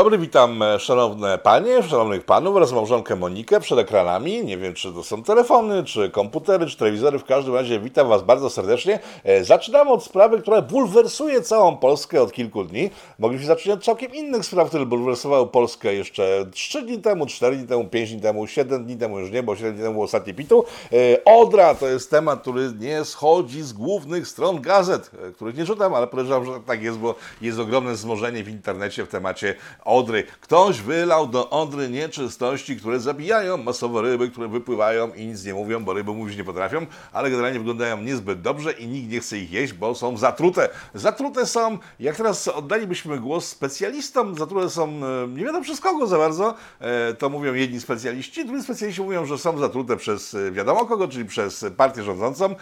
Dobry, witam e, szanowne panie, szanownych panów oraz małżonkę Monikę przed ekranami. Nie wiem, czy to są telefony, czy komputery, czy telewizory. W każdym razie witam was bardzo serdecznie. E, Zaczynamy od sprawy, która bulwersuje całą Polskę od kilku dni. Mogliśmy zacząć od całkiem innych spraw, które bulwersowały Polskę jeszcze 3 dni temu, 4 dni temu, 5 dni temu, 7 dni temu już nie, bo 7 dni temu ostatni pitu. E, Odra to jest temat, który nie schodzi z głównych stron gazet, których nie czytam, ale podejrzewam, że tak jest, bo jest ogromne wzmożenie w internecie w temacie Odry. Ktoś wylał do Odry nieczystości, które zabijają masowo ryby, które wypływają i nic nie mówią, bo ryby mówić nie potrafią, ale generalnie wyglądają niezbyt dobrze i nikt nie chce ich jeść, bo są zatrute. Zatrute są, jak teraz oddalibyśmy głos specjalistom, zatrute są e, nie wiadomo przez kogo za bardzo, e, to mówią jedni specjaliści, drudzy specjaliści mówią, że są zatrute przez e, wiadomo kogo, czyli przez partię rządzącą,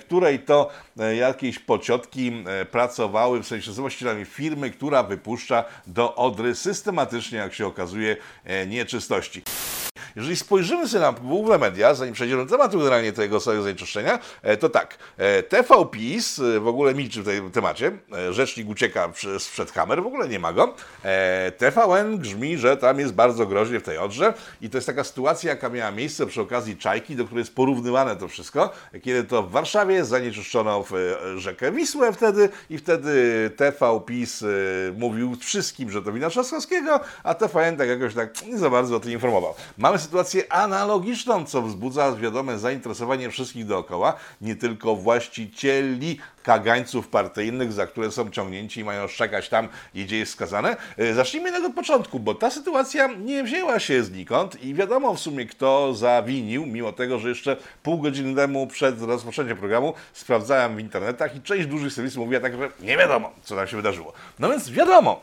której to jakieś pociotki pracowały, w sensie z firmy, która wypuszcza do Odry systematycznie, jak się okazuje, e, nieczystości. Jeżeli spojrzymy sobie na Google Media, zanim przejdziemy do tematu generalnie tego całego zanieczyszczenia, e, to tak, e, TV PiS w ogóle milczy w tym temacie, rzecznik ucieka sprzed kamer, w ogóle nie ma go. TVN grzmi, że tam jest bardzo groźnie w tej Odrze i to jest taka sytuacja, jaka miała miejsce przy okazji Czajki, do której jest porównywane to wszystko, kiedy to w Warszawie zanieczyszczono rzekę Wisłę wtedy i wtedy TV PiS mówił wszystkim, że to wina Trzaskowskiego, a TVN tak jakoś tak nie za bardzo o tym informował. Mamy sytuację analogiczną, co wzbudza wiadome zainteresowanie wszystkich dookoła, nie tylko właścicieli kagańców partyjnych, za które są ciągnięci i mają szczekać tam, gdzie jest skazane. E, Zacznijmy jednak od początku, bo ta sytuacja nie wzięła się znikąd i wiadomo w sumie, kto zawinił, mimo tego, że jeszcze pół godziny temu przed rozpoczęciem programu sprawdzałem w internetach i część dużych serwisów mówiła tak, że nie wiadomo, co tam się wydarzyło. No więc wiadomo,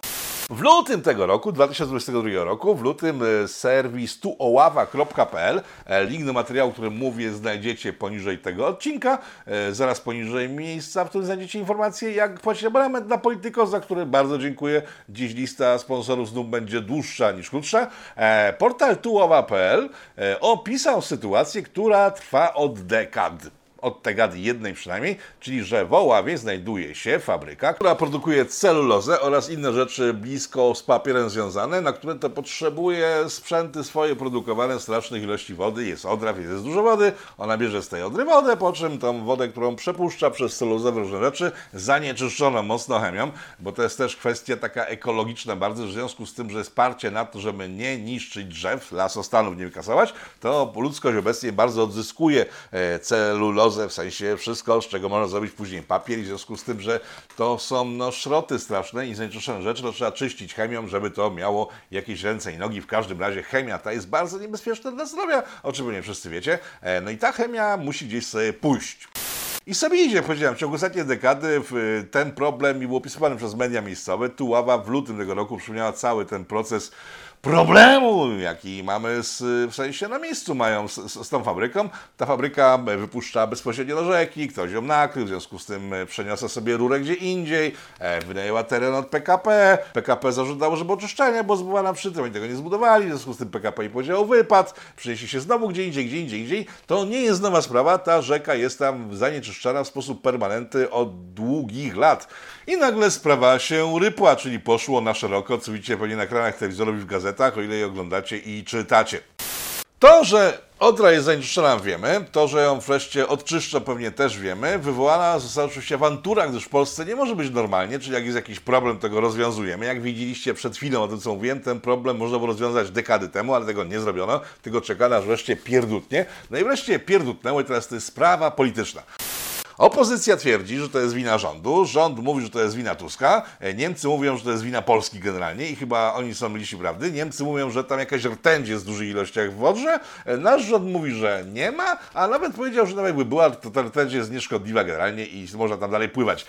w lutym tego roku, 2022 roku, w lutym e, serwis tuoława.pl, e, link do materiału, o którym mówię, znajdziecie poniżej tego odcinka, e, zaraz poniżej miejsca, w którym znajdziecie informacje, jak płacić abonament na Polityko, za który bardzo dziękuję. Dziś lista sponsorów znów będzie dłuższa niż krótsza. Portal tuowa.pl opisał sytuację, która trwa od dekad od tegady jednej przynajmniej, czyli że w Oławie znajduje się fabryka, która produkuje celulozę oraz inne rzeczy blisko z papierem związane, na które to potrzebuje sprzęty swoje produkowane w strasznych ilości wody. Jest odra, więc jest dużo wody, ona bierze z tej odry wodę, po czym tą wodę, którą przepuszcza przez celulozę w różne rzeczy, zanieczyszczoną mocno chemią, bo to jest też kwestia taka ekologiczna bardzo, w związku z tym, że jest parcie na to, żeby nie niszczyć drzew, lasostanów nie wykasować, to ludzkość obecnie bardzo odzyskuje e, w sensie wszystko, z czego można zrobić później papier w związku z tym, że to są no, szroty straszne i zanieczyszczone rzeczy, to trzeba czyścić chemią, żeby to miało jakieś ręce i nogi. W każdym razie chemia ta jest bardzo niebezpieczna dla zdrowia, o czym nie wszyscy wiecie. E, No i ta chemia musi gdzieś sobie pójść. I sobie idzie, powiedziałem, w ciągu ostatniej dekady ten problem i był opisywany przez media miejscowe. Tuława w lutym tego roku przypomniała cały ten proces problemu, jaki mamy z, w sensie na miejscu mają z, z, z tą fabryką. Ta fabryka wypuszcza bezpośrednio do rzeki, ktoś ją nakrył, w związku z tym przeniosła sobie rurę gdzie indziej, e, wynajęła teren od PKP. PKP zażądało, żeby oczyszczenie, bo zbudowana przy tym, oni tego nie zbudowali, w związku z tym PKP i powiedział wypad, przynieśli się znowu gdzie indziej, gdzie indziej, gdzie indziej. To nie jest nowa sprawa, ta rzeka jest tam zanieczyszczana w sposób permanentny od długich lat. I nagle sprawa się rypła, czyli poszło na szeroko, co widzicie pewnie na ekranach telewizorów w gazetach, o ile je oglądacie i czytacie. To, że Odra jest zanieczyszczona wiemy, to, że ją wreszcie odczyszczą pewnie też wiemy. Wywołana została oczywiście awantura, gdyż w Polsce nie może być normalnie, czyli jak jest jakiś problem, to go rozwiązujemy. Jak widzieliście przed chwilą o tym, co mówiłem, ten problem można było rozwiązać dekady temu, ale tego nie zrobiono, tylko czekano, aż wreszcie pierdutnie. No i wreszcie pierdutnęło i teraz to jest sprawa polityczna. Opozycja twierdzi, że to jest wina rządu, rząd mówi, że to jest wina Tuska, e, Niemcy mówią, że to jest wina Polski generalnie i chyba oni są bliżsi prawdy. Niemcy mówią, że tam jakaś rtęć jest w dużych ilościach w wodrze, E, nasz rząd mówi, że nie ma, a nawet powiedział, że nawet jakby była, to ta rtęć jest nieszkodliwa generalnie i można tam dalej pływać.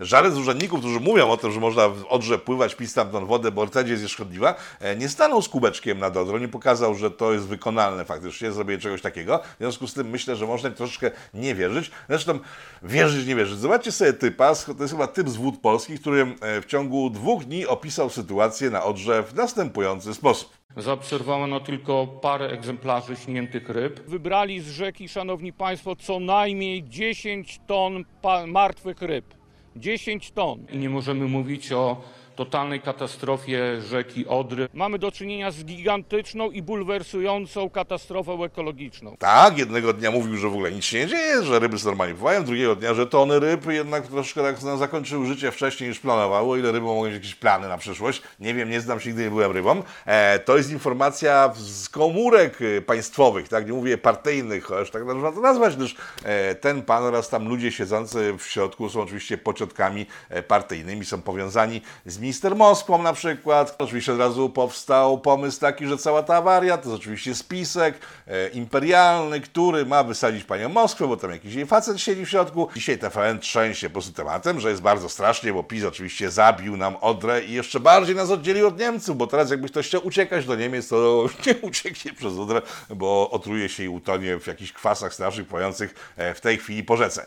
Żaden z urzędników, którzy mówią o tym, że można w Odrze pływać, pić tam tą wodę, bo rtęć jest nieszkodliwa, e, nie stanął z kubeczkiem nad Odrą, nie pokazał, że to jest wykonalne faktycznie, zrobienie czegoś takiego. W związku z tym myślę, że można im troszeczkę nie wierzyć. Zresztą wierzyć, nie wierzyć. Zobaczcie sobie typa, to jest chyba typ z wód polskich, który e, w ciągu dwóch dni opisał sytuację na Odrze w następujący sposób. Zaobserwowano tylko parę egzemplarzy śniętych ryb. Wybrali z rzeki, szanowni państwo, co najmniej 10 ton martwych ryb. 10 ton. I nie możemy mówić o totalnej katastrofie rzeki Odry. Mamy do czynienia z gigantyczną i bulwersującą katastrofą ekologiczną. Tak, jednego dnia mówił, że w ogóle nic się nie dzieje, że ryby sobie normalnie pływają, drugiego dnia, że tony ryb jednak troszkę tak no, zakończyły życie wcześniej niż planowało. Ile ryby mogą mieć jakieś plany na przyszłość, nie wiem, nie znam się, nigdy nie byłem rybą. E, to jest informacja z komórek e, państwowych, tak, nie mówię partyjnych, chociaż tak można to nazwać, gdyż e, ten pan oraz tam ludzie siedzący w środku są oczywiście pociotkami e, partyjnymi, są powiązani z minister Moskwą na przykład. Oczywiście od razu powstał pomysł taki, że cała ta awaria to jest oczywiście spisek e, imperialny, który ma wysadzić panią Moskwę, bo tam jakiś jej facet siedzi w środku. Dzisiaj TVN trzęsie po prostu tematem, że jest bardzo strasznie, bo PiS oczywiście zabił nam Odrę i jeszcze bardziej nas oddzielił od Niemców, bo teraz jakby ktoś chciał uciekać do Niemiec, to nie ucieknie przez Odrę, bo otruje się i utonie w jakichś kwasach strasznych płających e, w tej chwili po rzece.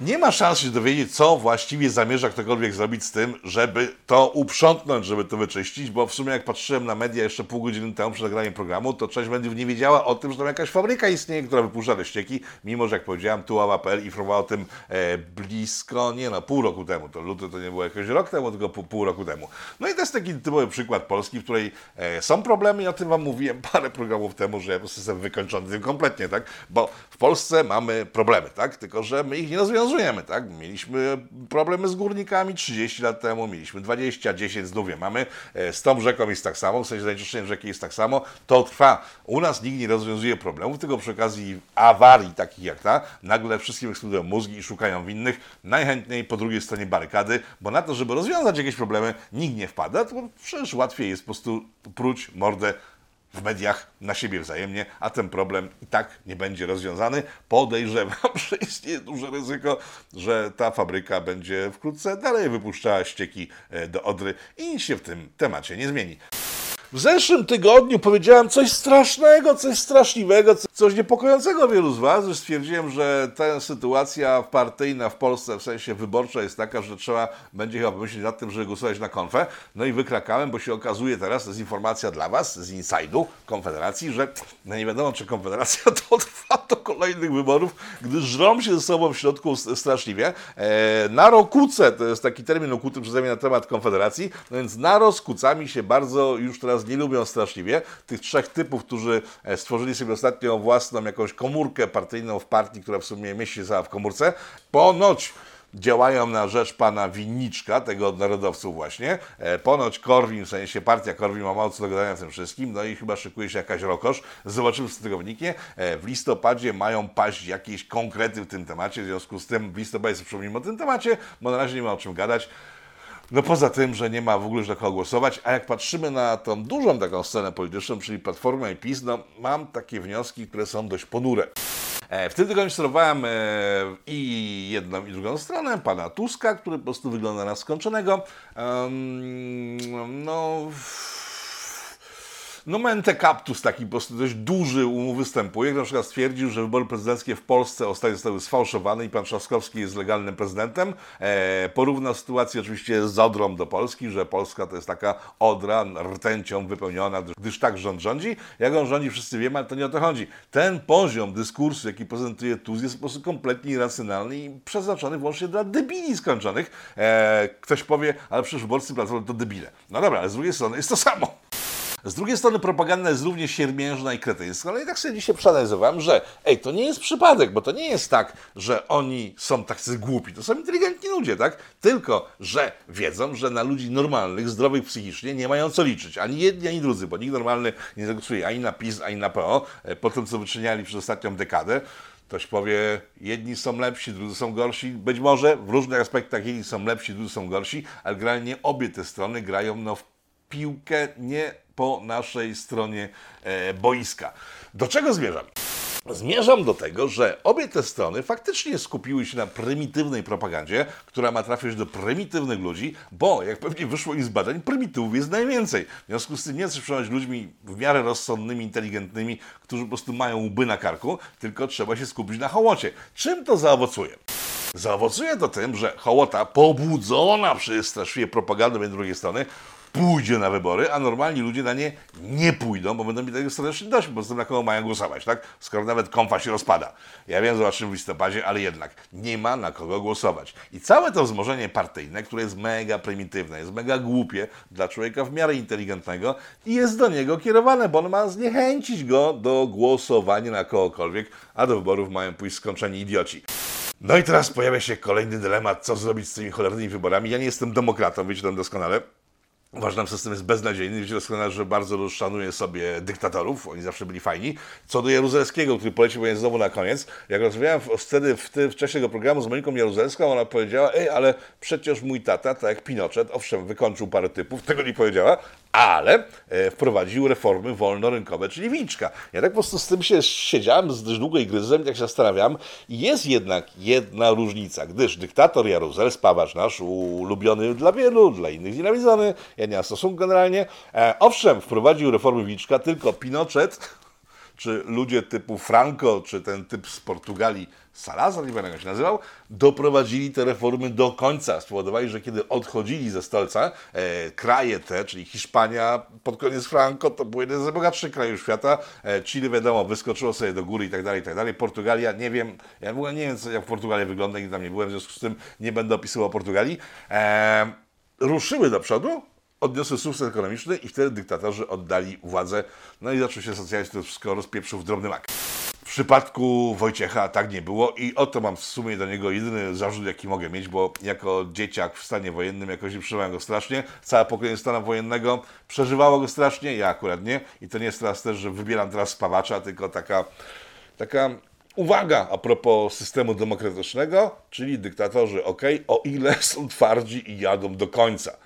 Nie ma szans się dowiedzieć, co właściwie zamierza ktokolwiek zrobić z tym, żeby to uprzątnąć, żeby to wyczyścić, bo w sumie jak patrzyłem na media jeszcze pół godziny temu przed nagraniem programu, to część mediów nie wiedziała o tym, że tam jakaś fabryka istnieje, która wypuszcza te ścieki, mimo że jak powiedziałem, tułała.pl informowała o tym e, blisko, nie no, pół roku temu, to luty to nie było jakoś rok temu, tylko pół, pół roku temu. No i to jest taki typowy przykład Polski, w której e, są problemy i o tym Wam mówiłem parę programów temu, że ja po prostu jestem wykończony tym kompletnie, tak, bo w Polsce mamy problemy, tak, tylko że my ich nie rozwiązujemy rozwiązujemy, tak? Mieliśmy problemy z górnikami 30 lat temu, mieliśmy 20, 10, znów je mamy. E, Z tą rzeką jest tak samo, w sensie zanieczyszczeniem rzeki jest tak samo. To trwa. U nas nikt nie rozwiązuje problemów, tylko przy okazji awarii takich jak ta, nagle wszystkim eksplodują mózgi i szukają winnych. Najchętniej po drugiej stronie barykady, bo na to, żeby rozwiązać jakieś problemy, nikt nie wpada, to przecież łatwiej jest po prostu pruć mordę w mediach na siebie wzajemnie, a ten problem i tak nie będzie rozwiązany. Podejrzewam, że istnieje duże ryzyko, że ta fabryka będzie wkrótce dalej wypuszczała ścieki e, do Odry i nic się w tym temacie nie zmieni. W zeszłym tygodniu powiedziałem coś strasznego, coś straszliwego, co- coś niepokojącego wielu z Was, że stwierdziłem, że ta sytuacja partyjna w Polsce, w sensie wyborcza jest taka, że trzeba będzie chyba pomyśleć nad tym, żeby głosować na konfę. No i wykrakałem, bo się okazuje teraz, to jest informacja dla Was z inside'u Konfederacji, że no nie wiadomo, czy Konfederacja dotrwa do kolejnych wyborów, gdyż żrą się ze sobą w środku straszliwie. E, na rokuce, to jest taki termin ukuty przeze mnie na temat Konfederacji, no więc na rozkucami się bardzo już teraz nie lubią straszliwie. Tych trzech typów, którzy e, stworzyli sobie ostatnio własną jakąś komórkę partyjną w partii, która w sumie mieści się w komórce, ponoć działają na rzecz pana Winniczka, tego od narodowców właśnie. E, ponoć Korwin, w sensie partia Korwin ma mało co do gadania w tym wszystkim, no i chyba szykuje się jakaś rokosz. Zobaczymy, co z tego wyniknie. E, w listopadzie mają paść jakieś konkrety w tym temacie, w związku z tym w listopadzie sobie o tym temacie, bo na razie nie ma o czym gadać. No poza tym, że nie ma w ogóle już na kogo głosować, a jak patrzymy na tą dużą taką scenę polityczną, czyli Platformę i PiS, no mam takie wnioski, które są dość ponure. E, W tym tygodniu sterowałem e, i jedną i drugą stronę, pana Tuska, który po prostu wygląda na skończonego. No... No mente captus taki po prostu dość duży u mu występuje. Na przykład stwierdził, że wybory prezydenckie w Polsce ostatnio zostały sfałszowane i pan Trzaskowski jest legalnym prezydentem. E, sytuację oczywiście z Odrą do Polski, że Polska to jest taka Odra rtęcią wypełniona, gdyż- tak rząd rządzi. Jak on rządzi, wszyscy wiemy, ale to nie o to chodzi. Ten poziom dyskursu, jaki prezentuje Tusk jest po prostu kompletnie irracjonalny i przeznaczony wyłącznie dla debili skończonych. E, ktoś powie, ale przecież wyborcy Platformy to debile. No dobra, ale z drugiej strony jest to samo. Z drugiej strony propaganda jest równie siermiężna i kretyńska, ale i tak sobie dzisiaj przeanalizowałem, że ej, to nie jest przypadek, bo to nie jest tak, że oni są tacy głupi, to są inteligentni ludzie, tak? Tylko, że wiedzą, że na ludzi normalnych, zdrowych psychicznie nie mają co liczyć. Ani jedni, ani drudzy, bo nikt normalny nie zagłosuje ani na PiS, ani na PO, e, po tym, co wyczyniali przez ostatnią dekadę. Ktoś powie, jedni są lepsi, drudzy są gorsi. Być może w różnych aspektach jedni są lepsi, drudzy są gorsi, ale generalnie obie te strony grają no, w piłkę nie po naszej stronie e, boiska. Do czego zmierzam? Zmierzam do tego, że obie te strony faktycznie skupiły się na prymitywnej propagandzie, która ma trafiać do prymitywnych ludzi, bo jak pewnie wyszło im z badań, prymitywów jest najwięcej. W związku z tym nie chcesz przekonać ludźmi w miarę rozsądnymi, inteligentnymi, którzy po prostu mają łby na karku, tylko trzeba się skupić na hołocie. Czym to zaowocuje? Zaowocuje to tym, że hołota pobudzona przez straszliwie propagandę z drugiej strony pójdzie na wybory, a normalni ludzie na nie nie pójdą, bo będą mieli tego serdecznie dość, bo z tym na kogo mają głosować, tak? Skoro nawet konfa się rozpada. Ja wiem, zobaczymy w listopadzie, ale jednak nie ma na kogo głosować. I całe to wzmożenie partyjne, które jest mega prymitywne, jest mega głupie dla człowieka w miarę inteligentnego i jest do niego kierowane, bo on ma zniechęcić go do głosowania na kogokolwiek, a do wyborów mają pójść skończeni idioci. No i teraz pojawia się kolejny dylemat, co zrobić z tymi cholernymi wyborami. Ja nie jestem demokratą, wiecie to doskonale. Uważam, że system jest beznadziejny. Wiecie doskonale, że bardzo szanuję sobie dyktatorów. Oni zawsze byli fajni. Co do Jaruzelskiego, który polecił mnie znowu na koniec. Jak rozmawiałem wtedy w, w czasie tego programu z Moniką Jaruzelską, ona powiedziała, ej, ale przecież mój tata, tak jak Pinochet, owszem, wykończył parę typów, tego nie powiedziała, ale e, wprowadził reformy wolnorynkowe, czyli Wilczka. Ja tak po prostu z tym się siedziałem z długo i gryzem, jak się zastanawiam. I jest jednak jedna różnica, gdyż dyktator Jaruzel, spawacz nasz, ulubiony dla wielu, dla innych nienawidzony, ja nie mam stosunku generalnie, e, owszem, wprowadził reformy Wilczka, tylko Pinochet czy ludzie typu Franco, czy ten typ z Portugalii, Salazar, nie pamiętam jak się nazywał, doprowadzili te reformy do końca. Spowodowali, że kiedy odchodzili ze stolca, e, kraje te, czyli Hiszpania pod koniec Franco, to był jeden z najbogatszych krajów świata. E, Chile, wiadomo, wyskoczyło sobie do góry i tak dalej, i tak dalej. Portugalia, nie wiem, ja w ogóle nie wiem, jak Portugalia wygląda, nigdy tam nie byłem, w związku z tym nie będę opisywał Portugalii. E, ruszyły do przodu, odniosły sukces ekonomiczny i wtedy dyktatorzy oddali władzę. No i zaczął się socjalizm, to wszystko rozpieprzył w drobny mak. W przypadku Wojciecha tak nie było i oto mam w sumie do niego jedyny zarzut, jaki mogę mieć, bo jako dzieciak w stanie wojennym jakoś przeżywałem go strasznie. Całe pokolenie stanu wojennego przeżywało go strasznie, ja akurat nie. I to nie jest teraz też, że wybieram teraz spawacza, tylko taka, taka uwaga a propos systemu demokratycznego, czyli dyktatorzy ok, o ile są twardzi i jadą do końca.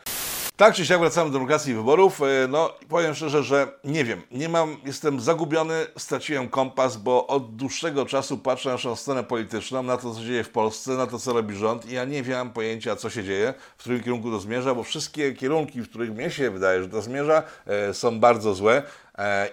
Tak czy siak wracamy do demokracji i wyborów. E, No, powiem szczerze, że nie wiem, nie mam, jestem zagubiony, straciłem kompas, bo od dłuższego czasu patrzę na naszą scenę polityczną, na to, co dzieje w Polsce, na to, co robi rząd i ja nie wiem pojęcia, co się dzieje, w którym kierunku to zmierza, bo wszystkie kierunki, w których mnie się wydaje, że to zmierza, e, są bardzo złe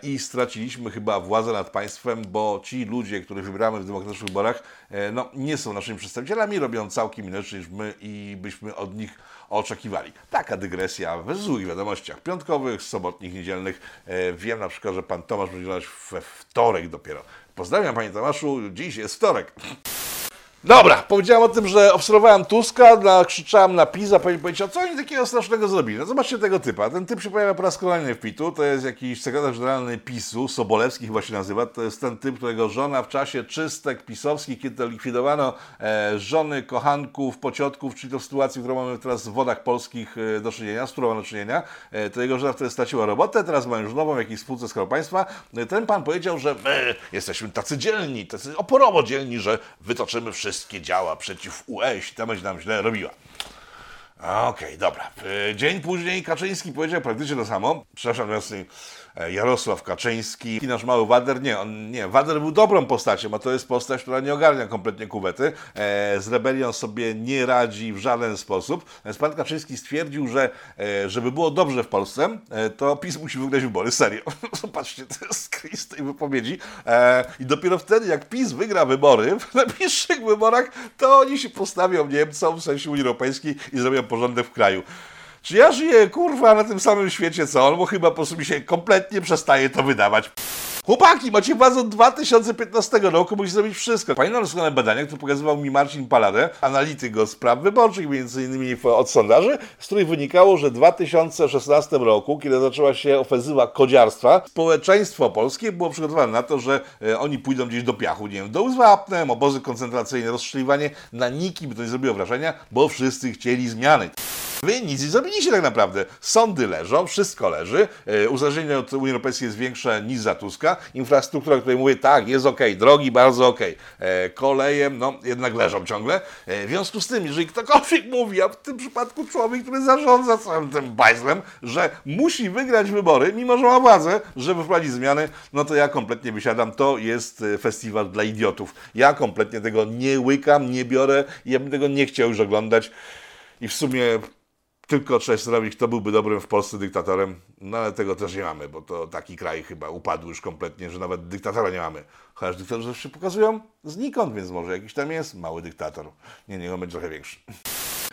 i straciliśmy chyba władzę nad państwem, bo ci ludzie, których wybieramy w demokratycznych wyborach, e, no, nie są naszymi przedstawicielami, robią całkiem inaczej niż my i byśmy od nich oczekiwali. Taka dygresja w złych wiadomościach piątkowych, sobotnich, niedzielnych. E, Wiem na przykład, że pan Tomasz będzie oglądać we wtorek dopiero. Pozdrawiam panie Tomaszu, dziś jest wtorek. Dobra, powiedziałem o tym, że obserwowałem Tuska, nakrzyczałem na PiS, a powiedział, co oni takiego strasznego zrobili. No zobaczcie tego typa. Ten typ się pojawia po raz kolejny w PIT-u. To jest jakiś sekretarz generalny PiSu, Sobolewski chyba się nazywa. To jest ten typ, którego żona w czasie czystek pisowskich, kiedy likwidowano e, żony, kochanków, pociotków, czyli to w sytuacji, którą mamy teraz w wodach polskich e, do czynienia, z którą mamy do czynienia, e, to jego żona wtedy straciła robotę, teraz ma już nową w jakiejś spółce Skarbu Państwa. E, Ten pan powiedział, że my jesteśmy tacy dzielni, tacy oporowo dzielni, że wytoczymy wszystkie działa przeciw UE, jeśli ta będzie nam źle robiła. Okej, dobra. E, Dzień później Kaczyński powiedział praktycznie to samo. Przepraszam, e, Jarosław Kaczyński i nasz mały Wader. Nie, on nie. Wader był dobrą postacią, a to jest postać, która nie ogarnia kompletnie kuwety. E, Z rebelią sobie nie radzi w żaden sposób. Więc pan Kaczyński stwierdził, że e, żeby było dobrze w Polsce, e, to PiS musi wygrać wybory. Serio. Zobaczcie, to jest skryz tej wypowiedzi. E, I dopiero wtedy, jak PiS wygra wybory, w najbliższych wyborach, to oni się postawią Niemcom, w sensie Unii Europejskiej i zrobią porządek w kraju. Czy ja żyję, kurwa, na tym samym świecie co on? Bo chyba po prostu mi się kompletnie przestaje to wydawać. Chłopaki, macie władzę od 2015 roku, musicie zrobić wszystko. Pamiętam doskonale badania, które pokazywał mi Marcin Paladę, analityk od spraw wyborczych, między innymi od sondaży, z których wynikało, że w 2016 roku, kiedy zaczęła się ofensywa kodziarstwa, społeczeństwo polskie było przygotowane na to, że e, oni pójdą gdzieś do piachu, nie wiem, do Wapnem, obozy koncentracyjne, rozstrzeliwanie. Na nikim to nie zrobiło wrażenia, bo wszyscy chcieli zmiany. Wy nic nie zrobiliście tak naprawdę. Sądy leżą, wszystko leży. E, uzależnienie od Unii Europejskiej jest większe niż za Tuska. Infrastruktura, o której mówię, tak, jest ok, drogi bardzo ok. E, koleje, no jednak leżą ciągle. E, w związku z tym, jeżeli ktokolwiek mówi, a w tym przypadku człowiek, który zarządza całym tym bajzlem, że musi wygrać wybory, mimo że ma władzę, żeby wprowadzić zmiany, no to ja kompletnie wysiadam. To jest e, festiwal dla idiotów. Ja kompletnie tego nie łykam, nie biorę i ja bym tego nie chciał już oglądać. I w sumie tylko się zrobić, kto byłby dobrym w Polsce dyktatorem. No ale tego też nie mamy, bo to taki kraj chyba upadł już kompletnie, że nawet dyktatora nie mamy. Chociaż dyktatorzy się pokazują znikąd, więc może jakiś tam jest mały dyktator. Nie, nie, on będzie trochę większy.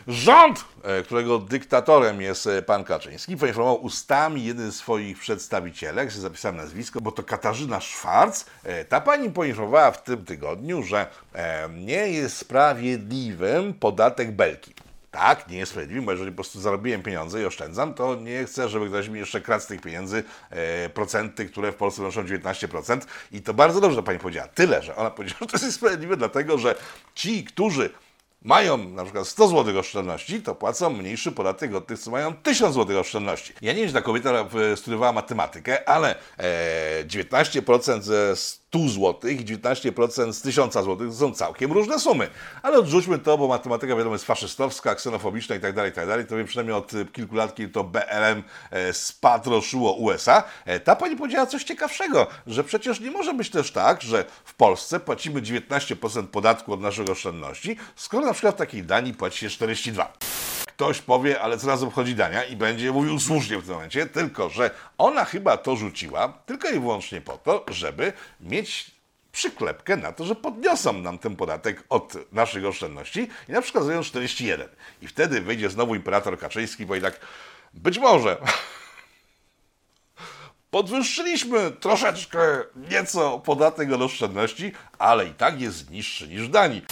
Rząd, e, którego dyktatorem jest e, pan Kaczyński, poinformował ustami jeden z swoich przedstawicielek, się zapisałem nazwisko, bo to Katarzyna Szwarc. E, Ta pani poinformowała w tym tygodniu, że nie jest sprawiedliwym podatek belki. Tak, nie jest sprawiedliwy, bo jeżeli po prostu zarobiłem pieniądze i oszczędzam, to nie chcę, żeby ktoś mi jeszcze kradł z tych pieniędzy e, procenty, które w Polsce wynoszą 19%. I to bardzo dobrze, pani powiedziała. Tyle, że ona powiedziała, że to jest sprawiedliwe, dlatego że ci, którzy mają na przykład 100 zł oszczędności, to płacą mniejszy podatek od tych, co mają 1000 zł oszczędności. Ja nie wiem, czy ta kobieta e, studiowała matematykę, ale e, 19% ze 100 zł i 19% z 1000 zł to są całkiem różne sumy. Ale odrzućmy to, bo matematyka wiadomo jest faszystowska, ksenofobiczna i tak dalej, i tak. To wiem przynajmniej od e, kilku lat, kiedy to BLM e, spatroszyło USA. E, ta pani powiedziała coś ciekawszego, że przecież nie może być też tak, że w Polsce płacimy 19% podatku od naszych oszczędności, skoro na przykład w takiej Danii płaci się 42 ktoś powie, ale raz obchodzi Dania i będzie mówił słusznie w tym momencie, tylko że ona chyba to rzuciła tylko i wyłącznie po to, żeby mieć przyklepkę na to, że podniosą nam ten podatek od naszych oszczędności i na przykład zrobią 41. I wtedy wyjdzie znowu imperator Kaczyński i powie tak, być może podwyższyliśmy troszeczkę, nieco podatek od oszczędności, ale i tak jest niższy niż Danii.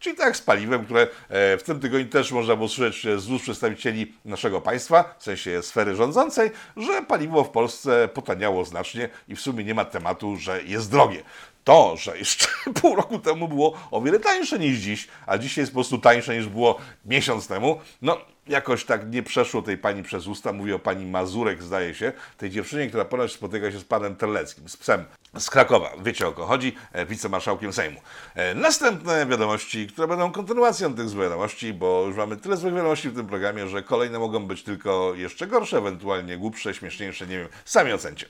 Czyli tak z paliwem, które e, w tym tygodniu też można było słyszeć z ust przedstawicieli naszego państwa, w sensie sfery rządzącej, że paliwo w Polsce potaniało znacznie i w sumie nie ma tematu, że jest drogie. To, że jeszcze pół roku temu było o wiele tańsze niż dziś, a dzisiaj jest po prostu tańsze niż było miesiąc temu, no jakoś tak nie przeszło tej pani przez usta. Mówię o pani Mazurek, zdaje się, tej dziewczynie, która ponoć spotyka się z panem Terleckim, z psem z Krakowa. Wiecie o kogo chodzi, e, wicemarszałkiem Sejmu. E, Następne wiadomości, które będą kontynuacją tych złych wiadomości, bo już mamy tyle złych wiadomości w tym programie, że kolejne mogą być tylko jeszcze gorsze, ewentualnie głupsze, śmieszniejsze, nie wiem, sami ocencie.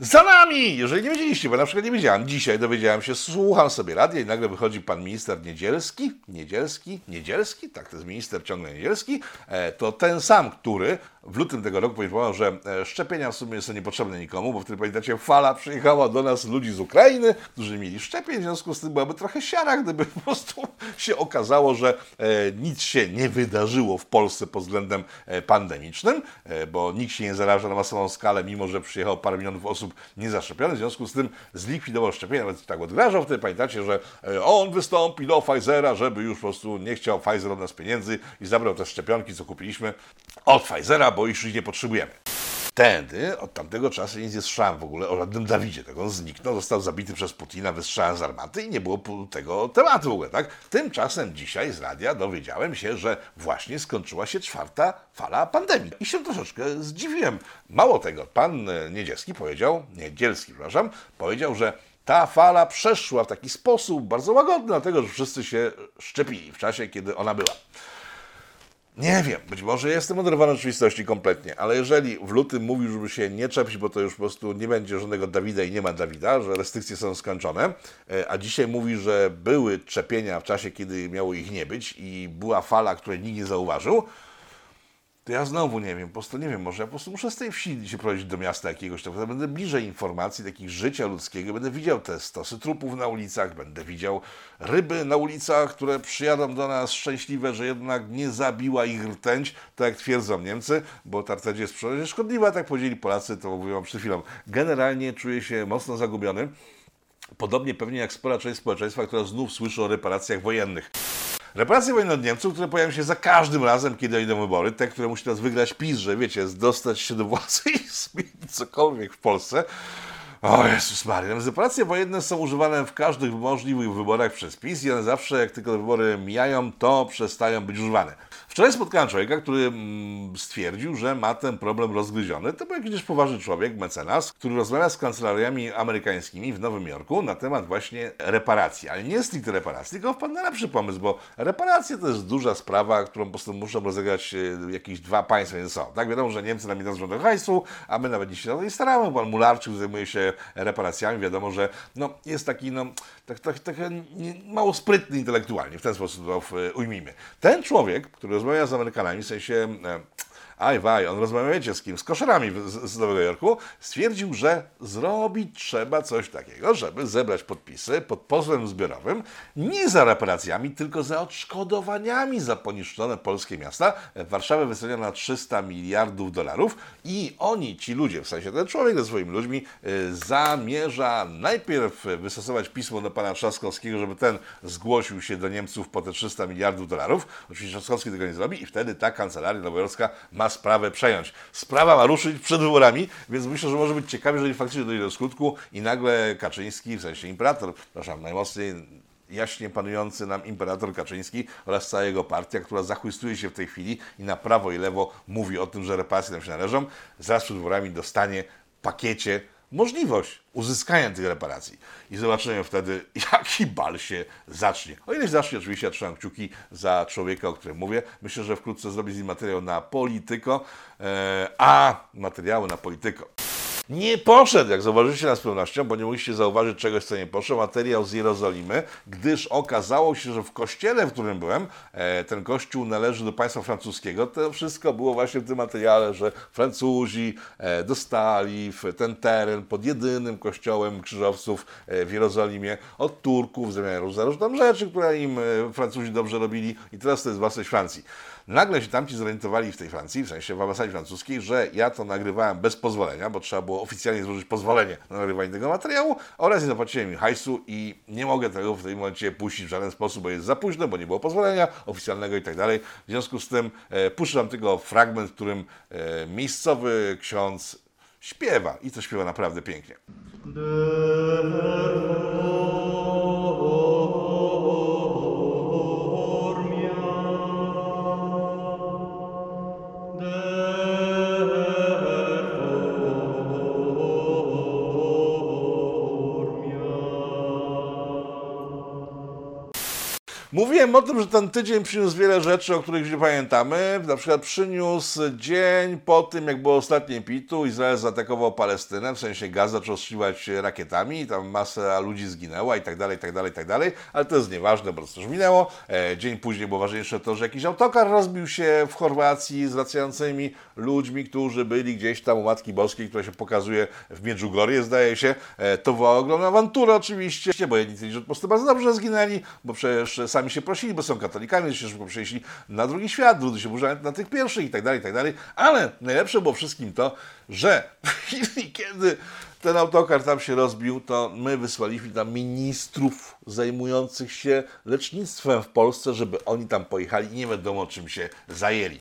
Za nami! Jeżeli nie wiedzieliście, bo na przykład nie wiedziałem, dzisiaj dowiedziałem się, słucham sobie radia i nagle wychodzi pan minister Niedzielski, Niedzielski, Niedzielski, tak, to jest minister ciągle Niedzielski, e, to ten sam, który w lutym tego roku poinformował, że e, szczepienia w sumie są niepotrzebne nikomu, bo wtedy pamiętacie, fala przyjechała do nas ludzi z Ukrainy, którzy mieli szczepień, w związku z tym byłaby trochę siara, gdyby po prostu się okazało, że e, nic się nie wydarzyło w Polsce pod względem pandemicznym, bo nikt się nie zaraża na masową skalę, mimo że przyjechało parę milionów osób niezaszczepionych, w związku z tym zlikwidował szczepienia, nawet tak odgrażał, wtedy pamiętacie, że e, on wystąpi do Pfizera, żeby już po prostu nie chciał Pfizer od nas pieniędzy i zabrał te szczepionki, co kupiliśmy od Pfizera, bo już ich nie potrzebujemy. Wtedy, od tamtego czasu nie słyszałem w ogóle o żadnym Dawidzie. Tak on zniknął, został zabity przez Putina wystrzałem z armaty i nie było tego tematu w ogóle, tak? Tymczasem dzisiaj z radia dowiedziałem się, że właśnie skończyła się czwarta fala pandemii. I się troszeczkę zdziwiłem. Mało tego, pan e, Niedzielski powiedział, Niedzielski, przepraszam, powiedział, że ta fala przeszła w taki sposób bardzo łagodny, dlatego że wszyscy się szczepili w czasie, kiedy ona była. Nie wiem, być może jestem oderwany od rzeczywistości kompletnie, ale jeżeli w lutym mówił, żeby się nie czepić, bo to już po prostu nie będzie żadnego Dawida i nie ma Dawida, że restrykcje są skończone, e, a dzisiaj mówi, że były czepienia w czasie, kiedy miało ich nie być i była fala, której nikt nie zauważył, to ja znowu nie wiem, po prostu nie wiem, może ja po prostu muszę z tej wsi się prowadzić do miasta jakiegoś, to będę bliżej informacji takich życia ludzkiego, będę widział te stosy trupów na ulicach, będę widział ryby na ulicach, które przyjadą do nas szczęśliwe, że jednak nie zabiła ich rtęć, tak jak twierdzą Niemcy, bo ta rtęć jest przecież szkodliwa, tak powiedzieli Polacy, to mówiłam przed chwilą. Generalnie czuję się mocno zagubiony, podobnie pewnie jak spora część społeczeństwa, która znów słyszy o reparacjach wojennych. Reparacje wojenne od Niemców, które pojawiają się za każdym razem, kiedy idą wybory, te, które musi teraz wygrać PiS, że wiecie, dostać się do władzy i zmienić cokolwiek w Polsce. O Jezus Maria, reparacje wojenne są używane w każdych możliwych wyborach przez PiS i one zawsze, jak tylko te wybory mijają, to przestają być używane. Wczoraj spotkałem człowieka, który mm, stwierdził, że ma ten problem rozgryziony. To był jakiś poważny człowiek, mecenas, który rozmawia z kancelariami amerykańskimi w Nowym Jorku na temat właśnie reparacji. Ale nie stricte reparacji, tylko wpadł na lepszy pomysł, bo reparacje to jest duża sprawa, którą po prostu muszą rozegrać e, jakieś dwa państwa między sobą. Tak wiadomo, że Niemcy nam nie dają żadnego hajsu, a my nawet nie się na to nie staramy. Pan Mularczyk zajmuje się reparacjami. Wiadomo, że no, jest taki no, tak, tak, tak, mało sprytny intelektualnie, w ten sposób to ujmijmy. Ten człowiek, który rozmawia rozmawia z Amerykanami, w sensie... Aj waj, on rozmawia, wiecie z kim? Z koszerami z, z Nowego Jorku. Stwierdził, że zrobić trzeba coś takiego, żeby zebrać podpisy pod pozwem zbiorowym nie za reparacjami, tylko za odszkodowaniami za poniszczone polskie miasta. Warszawę wycenia na 300 miliardów dolarów i oni, ci ludzie, w sensie ten człowiek ze swoimi ludźmi, y, zamierza najpierw wystosować pismo do pana Trzaskowskiego, żeby ten zgłosił się do Niemców po te 300 miliardów dolarów. Oczywiście Trzaskowski tego nie zrobi i wtedy ta kancelaria nowojorska ma sprawę przejąć. Sprawa ma ruszyć przed wyborami, więc myślę, że może być ciekawie, jeżeli faktycznie dojdzie do skutku i nagle Kaczyński, w sensie imperator, przepraszam, najmocniej jaśnie panujący nam imperator Kaczyński oraz cała jego partia, która zachwystuje się w tej chwili i na prawo i lewo mówi o tym, że reparacje nam się należą, zaraz przed wyborami dostanie pakiecie możliwość uzyskania tych reparacji. I zobaczymy wtedy, jaki bal się zacznie. O ile zacznie, oczywiście ja trzymam kciuki za człowieka, o którym mówię. Myślę, że wkrótce zrobię z nim materiał na Polityko, e, a materiały na Polityko nie poszedł, jak zauważycie na z pewnością, bo nie mogliście zauważyć czegoś, co nie poszło, materiał z Jerozolimy, gdyż okazało się, że w kościele, w którym byłem, e, ten kościół należy do państwa francuskiego. To wszystko było właśnie w tym materiale, że Francuzi e, dostali ten teren pod jedynym kościołem krzyżowców e, w Jerozolimie od Turków, za różne tam rzeczy, które im Francuzi dobrze robili i teraz to jest własność Francji. Nagle się tamci zorientowali w tej Francji, w sensie w ambasadzie francuskiej, że ja to nagrywałem bez pozwolenia, bo trzeba było oficjalnie złożyć pozwolenie na nagrywanie tego materiału oraz nie zapłaciłem im hajsu i nie mogę tego w tym momencie puścić w żaden sposób, bo jest za późno, bo nie było pozwolenia oficjalnego i tak dalej. W związku z tym e, puszczam tylko fragment, w którym e, miejscowy ksiądz śpiewa i to śpiewa naprawdę pięknie. Mówiłem o tym, że ten tydzień przyniósł wiele rzeczy, o których nie pamiętamy. Na przykład przyniósł dzień po tym, jak było ostatnie pitu, Izrael zaatakował Palestynę, w sensie gaz zaczął ostrzeliwać rakietami tam masa ludzi zginęła i tak dalej, i tak dalej, i tak dalej, ale to jest nieważne, bo to już minęło. E, dzień później było ważniejsze to, że jakiś autokar rozbił się w Chorwacji z wracającymi ludźmi, którzy byli gdzieś tam u Matki Boskiej, która się pokazuje w Miedżugorie, zdaje się. E, to była ogromna awantura oczywiście, bo jedni że po prostu bardzo dobrze zginęli, bo przecież sami się prosili, bo są katolikami, się szybko przenieśli na drugi świat, drudzy się burzają na tych pierwszych i tak dalej, i tak dalej. Ale najlepsze było wszystkim to, że kiedy ten autokar tam się rozbił, to my wysłaliśmy tam ministrów zajmujących się lecznictwem w Polsce, żeby oni tam pojechali i nie wiadomo czym się zajęli.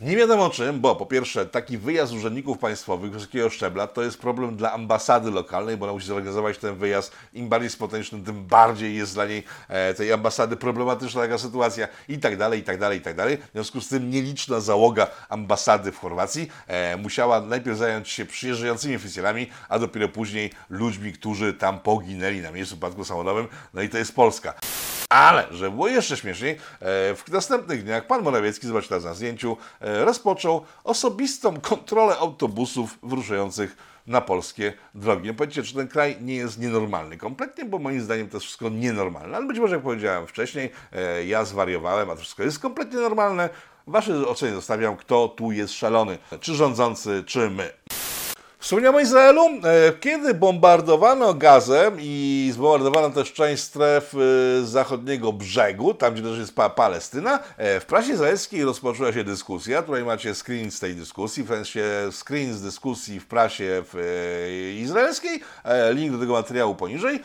Nie wiadomo czym, bo po pierwsze taki wyjazd urzędników państwowych wysokiego szczebla to jest problem dla ambasady lokalnej, bo ona musi zorganizować ten wyjazd. Im bardziej spontaniczny, tym bardziej jest dla niej e, tej ambasady problematyczna taka sytuacja i tak dalej, i tak dalej, i tak dalej. W związku z tym nieliczna załoga ambasady w Chorwacji e, musiała najpierw zająć się przyjeżdżającymi oficjalami, a dopiero później ludźmi, którzy tam poginęli na miejscu wypadku samochodowym. No i to jest Polska. Ale, żeby było jeszcze śmieszniej, e, w następnych dniach pan Morawiecki, zobaczcie teraz na zdjęciu, e, rozpoczął osobistą kontrolę autobusów wyruszających na polskie drogi. No powiedzcie, czy ten kraj nie jest nienormalny kompletnie, bo moim zdaniem to jest wszystko nienormalne. Ale być może, jak powiedziałem wcześniej, e, ja zwariowałem, a to wszystko jest kompletnie normalne. Wasze oceny zostawiam, kto tu jest szalony, czy rządzący, czy my. Wspomniałem o Izraelu. E, kiedy bombardowano Gazem i zbombardowano też część stref e, zachodniego brzegu, tam gdzie też jest Palestyna, e, w prasie izraelskiej rozpoczęła się dyskusja. Tutaj macie screen z tej dyskusji, w sensie screen z dyskusji w prasie izraelskiej. Link do tego materiału poniżej.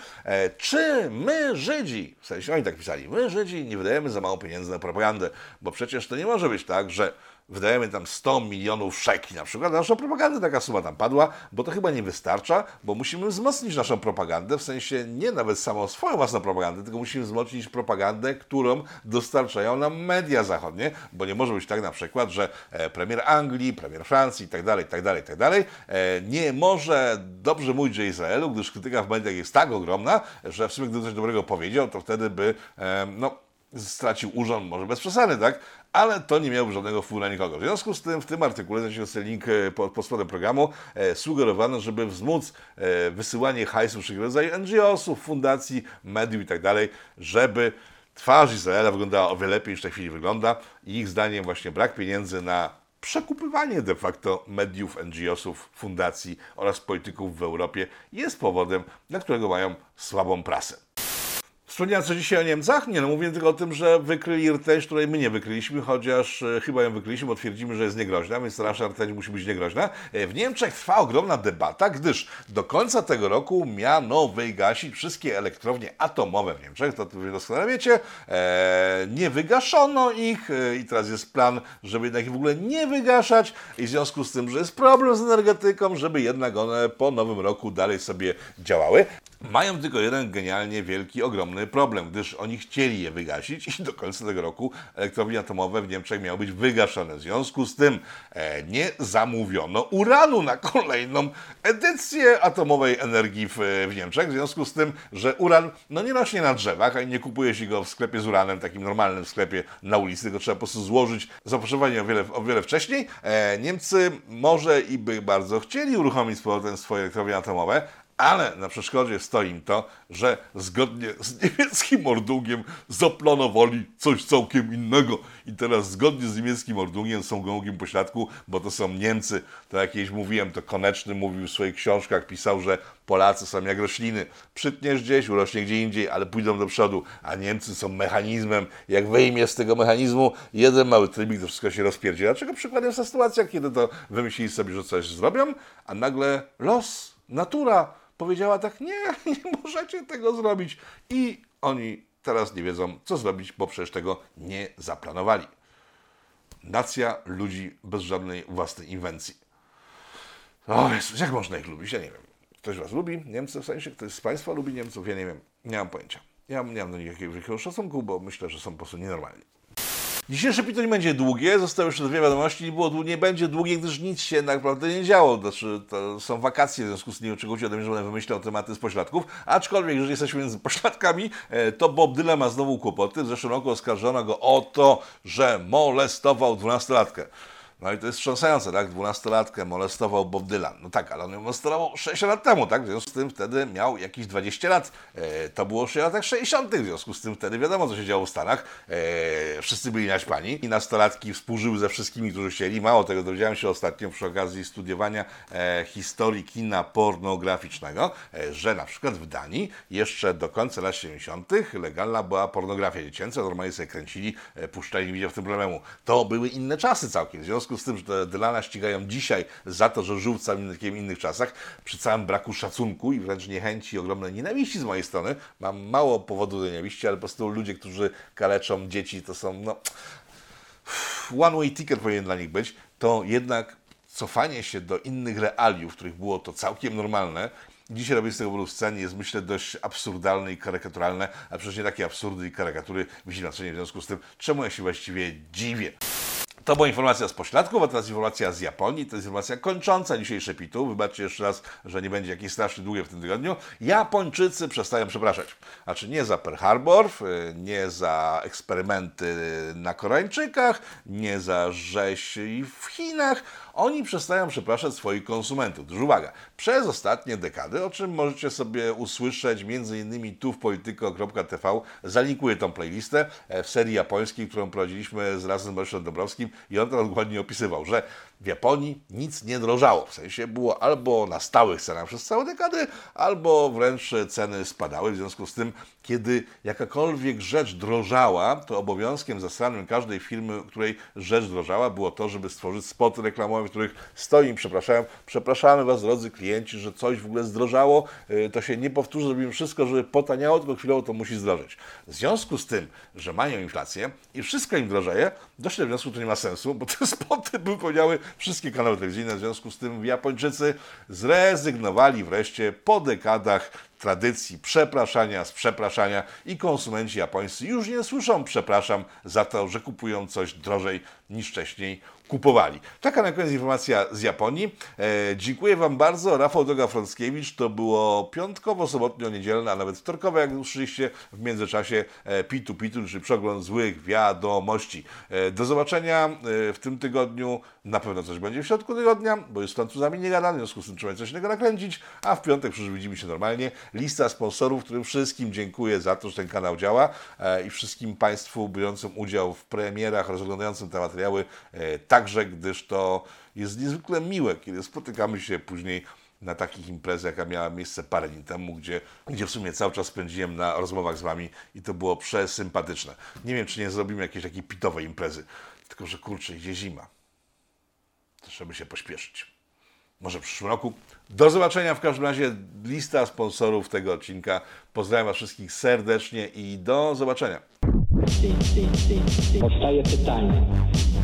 Czy my, Żydzi, w sensie oni tak pisali, my, Żydzi, nie wydajemy za mało pieniędzy na propagandę, bo przecież to nie może być tak, że wydajemy tam 100 milionów szeki na przykład na naszą propagandę, taka suma tam padła, bo to chyba nie wystarcza, bo musimy wzmocnić naszą propagandę, w sensie nie nawet samą swoją własną propagandę, tylko musimy wzmocnić propagandę, którą dostarczają nam media zachodnie, bo nie może być tak na przykład, że e, premier Anglii, premier Francji i dalej, dalej, tak dalej, e, nie może dobrze mówić o Izraelu, gdyż krytyka w mediach jest tak ogromna, że w sumie gdyby coś dobrego powiedział, to wtedy by, e, no, stracił urząd, może bez przesady, tak? Ale to nie miałoby żadnego wpływu na nikogo. W związku z tym w tym artykule, znajdziecie sobie link e, pod, pod spodem programu, e, sugerowano, żeby wzmóc e, wysyłanie hajsu wszelkiego rodzaju NGO-sów, fundacji, mediów i tak dalej, żeby twarz Izraela wyglądała o wiele lepiej niż w tej chwili wygląda i ich zdaniem właśnie brak pieniędzy na przekupywanie de facto mediów, NGO-sów, fundacji oraz polityków w Europie jest powodem, dla którego mają słabą prasę. Wspomniałem co dzisiaj o Niemcach? Nie, no mówię tylko o tym, że wykryli rtęć, której my nie wykryliśmy, chociaż e, chyba ją wykryliśmy, bo twierdzimy, że jest niegroźna, więc nasza rtęć musi być niegroźna. E, w Niemczech trwa ogromna debata, gdyż do końca tego roku miano wygasić wszystkie elektrownie atomowe w Niemczech, to wy doskonale wiecie. E, nie wygaszono ich i teraz jest plan, żeby jednak ich w ogóle nie wygaszać i w związku z tym, że jest problem z energetyką, żeby jednak one po nowym roku dalej sobie działały. Mają tylko jeden genialnie wielki, ogromny problem, gdyż oni chcieli je wygasić i do końca tego roku elektrownie atomowe w Niemczech miały być wygaszone. W związku z tym e, nie zamówiono uranu na kolejną edycję atomowej energii w, w Niemczech. W związku z tym, że uran no nie rośnie na drzewach, a nie kupuje się go w sklepie z uranem, takim normalnym sklepie na ulicy, tylko trzeba po prostu złożyć zapotrzebowanie o wiele, o wiele wcześniej. E, Niemcy może i by bardzo chcieli uruchomić z powrotem swoje elektrownie atomowe, ale na przeszkodzie stoi im to, że zgodnie z niemieckim ordungiem zaplanowali coś całkiem innego. I teraz zgodnie z niemieckim ordungiem są gołągiem pośladku, bo to są Niemcy. To jak kiedyś mówiłem, to Koneczny mówił w swoich książkach, pisał, że Polacy są jak rośliny. Przytniesz gdzieś, urośnie gdzie indziej, ale pójdą do przodu. A Niemcy są mechanizmem. Jak wyjmie z tego mechanizmu jeden mały trybik, to wszystko się rozpierdzie. Dlaczego przykładem jest sytuacja, kiedy to wymyślili sobie, że coś zrobią, a nagle los, natura powiedziała tak, nie, nie możecie tego zrobić. I oni teraz nie wiedzą, co zrobić, bo przecież tego nie zaplanowali. Nacja ludzi bez żadnej własnej inwencji. O Jezus, jak można ich lubić? Ja nie wiem. Ktoś was lubi? Niemcy w sensie? Ktoś z Państwa lubi Niemców? Ja nie wiem. Nie mam pojęcia. Ja nie mam do nich jakiegoś szacunku, bo myślę, że są po prostu nienormalni. Dzisiejsze pito nie będzie długie, zostały jeszcze dwie wiadomości, nie, było, nie będzie długie, gdyż nic się naprawdę nie działo. Znaczy, są wakacje, w związku z tym nie oczekujcie ode mnie, że będę wymyślał tematy z pośladków, aczkolwiek, jeżeli jesteśmy między pośladkami, e, to Bob Dylan ma znowu kłopoty. W zeszłym roku oskarżono go o to, że molestował dwunastolatkę. No i to jest wstrząsające, tak? Dwunastolatkę molestował Bob Dylan. No tak, ale on ją molestował 6 lat temu, tak? W związku z tym wtedy miał jakieś 20 lat. E, to było w latach 60. W związku z tym wtedy wiadomo, co się działo w Stanach. E, wszyscy byli naćpani i nastolatki współżyły ze wszystkimi, którzy chcieli. Mało tego, dowiedziałem się ostatnio przy okazji studiowania e, historii kina pornograficznego, e, że na przykład w Danii jeszcze do końca lat 70. legalna była pornografia dziecięca. Normalnie sobie kręcili, e, puszczali, nie widział w tym problemu. To były inne czasy całkiem. W związku z tym, że Dylana ścigają dzisiaj za to, że żył w całym takim innych czasach, przy całym braku szacunku i wręcz niechęci, ogromnej nienawiści z mojej strony. Mam mało powodu do nienawiści, ale po prostu ludzie, którzy kaleczą dzieci, to są, no, one way ticket powinien dla nich być, to jednak cofanie się do innych realiów, w których było to całkiem normalne, dzisiaj robię z tego po sceny jest myślę dość absurdalne i karykaturalne, a przecież nie takie absurdy i karykatury widzi na scenie, w związku z tym czemu ja się właściwie dziwię. To była informacja z pośladków, a teraz informacja z Japonii. To jest informacja kończąca dzisiejsze pitu. Wybaczcie jeszcze raz, że nie będzie jakieś strasznie długie w tym tygodniu. Japończycy przestają przepraszać. Znaczy nie za Pearl Harbor, y, nie za eksperymenty na Koreańczykach, nie za rzeź w Chinach. Oni przestają przepraszać swoich konsumentów. Gdyż uwaga, przez ostatnie dekady, o czym możecie sobie usłyszeć innymi tu w polityko.tv, zalinkuję tą playlistę e, w serii japońskiej, którą prowadziliśmy z razem z Mariuszem Dobrowskim i on to dokładnie opisywał, że w Japonii nic nie drożało. W sensie było albo na stałych cenach przez całe dekady, albo wręcz ceny spadały. W związku z tym, kiedy jakakolwiek rzecz drożała, to obowiązkiem zastranym każdej firmy, której rzecz drożała, było to, żeby stworzyć spoty reklamowe, w których stoi, przepraszam, przepraszamy Was, drodzy klienci, że coś w ogóle zdrożało, yy, to się nie powtórzy, zrobimy wszystko, żeby potaniało, tylko chwilowo to musi zdrożeć. W związku z tym, że mają inflację i wszystko im drożeje, doszli do wniosku, że to nie ma sensu, bo te spoty by powiedziały wszystkie kanały telewizyjne, w związku z tym Japończycy zrezygnowali wreszcie po dekadach tradycji przepraszania z przepraszania i konsumenci japońscy już nie słyszą przepraszam za to, że kupują coś drożej niż wcześniej kupowali. Taka na koniec informacja z Japonii. E, dziękuję Wam bardzo. Rafał Doga-Frąckiewicz. To było piątkowo, sobotnio, niedzielne, a nawet wtorkowe, jak usłyszeliście w międzyczasie e, Pitu Pitu, czyli przegląd złych wiadomości. E, do zobaczenia e, w tym tygodniu. Na pewno coś będzie w środku tygodnia, bo jest z Francuzami nie gadany, w związku z tym trzeba coś innego nakręcić, a w piątek przecież widzimy się normalnie. Lista sponsorów, którym wszystkim dziękuję za to, że ten kanał działa e, i wszystkim Państwu biorącym udział w premierach, rozglądającym te materiały, e, także gdyż to jest niezwykle miłe, kiedy spotykamy się później na takich imprezach, jaka miała miejsce parę dni temu, gdzie, gdzie w sumie cały czas spędziłem na rozmowach z Wami i to było przesympatyczne. Nie wiem, czy nie zrobimy jakiejś takiej pitowej imprezy, tylko że kurczę, idzie zima. To trzeba się pośpieszyć. Może w przyszłym roku. Do zobaczenia w każdym razie. Lista sponsorów tego odcinka. Pozdrawiam Was wszystkich serdecznie i do zobaczenia. Powstaje pytanie,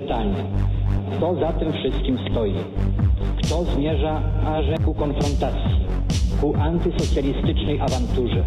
Pytanie, kto za tym wszystkim stoi? Kto zmierza aże ku konfrontacji, ku antysocjalistycznej awanturze?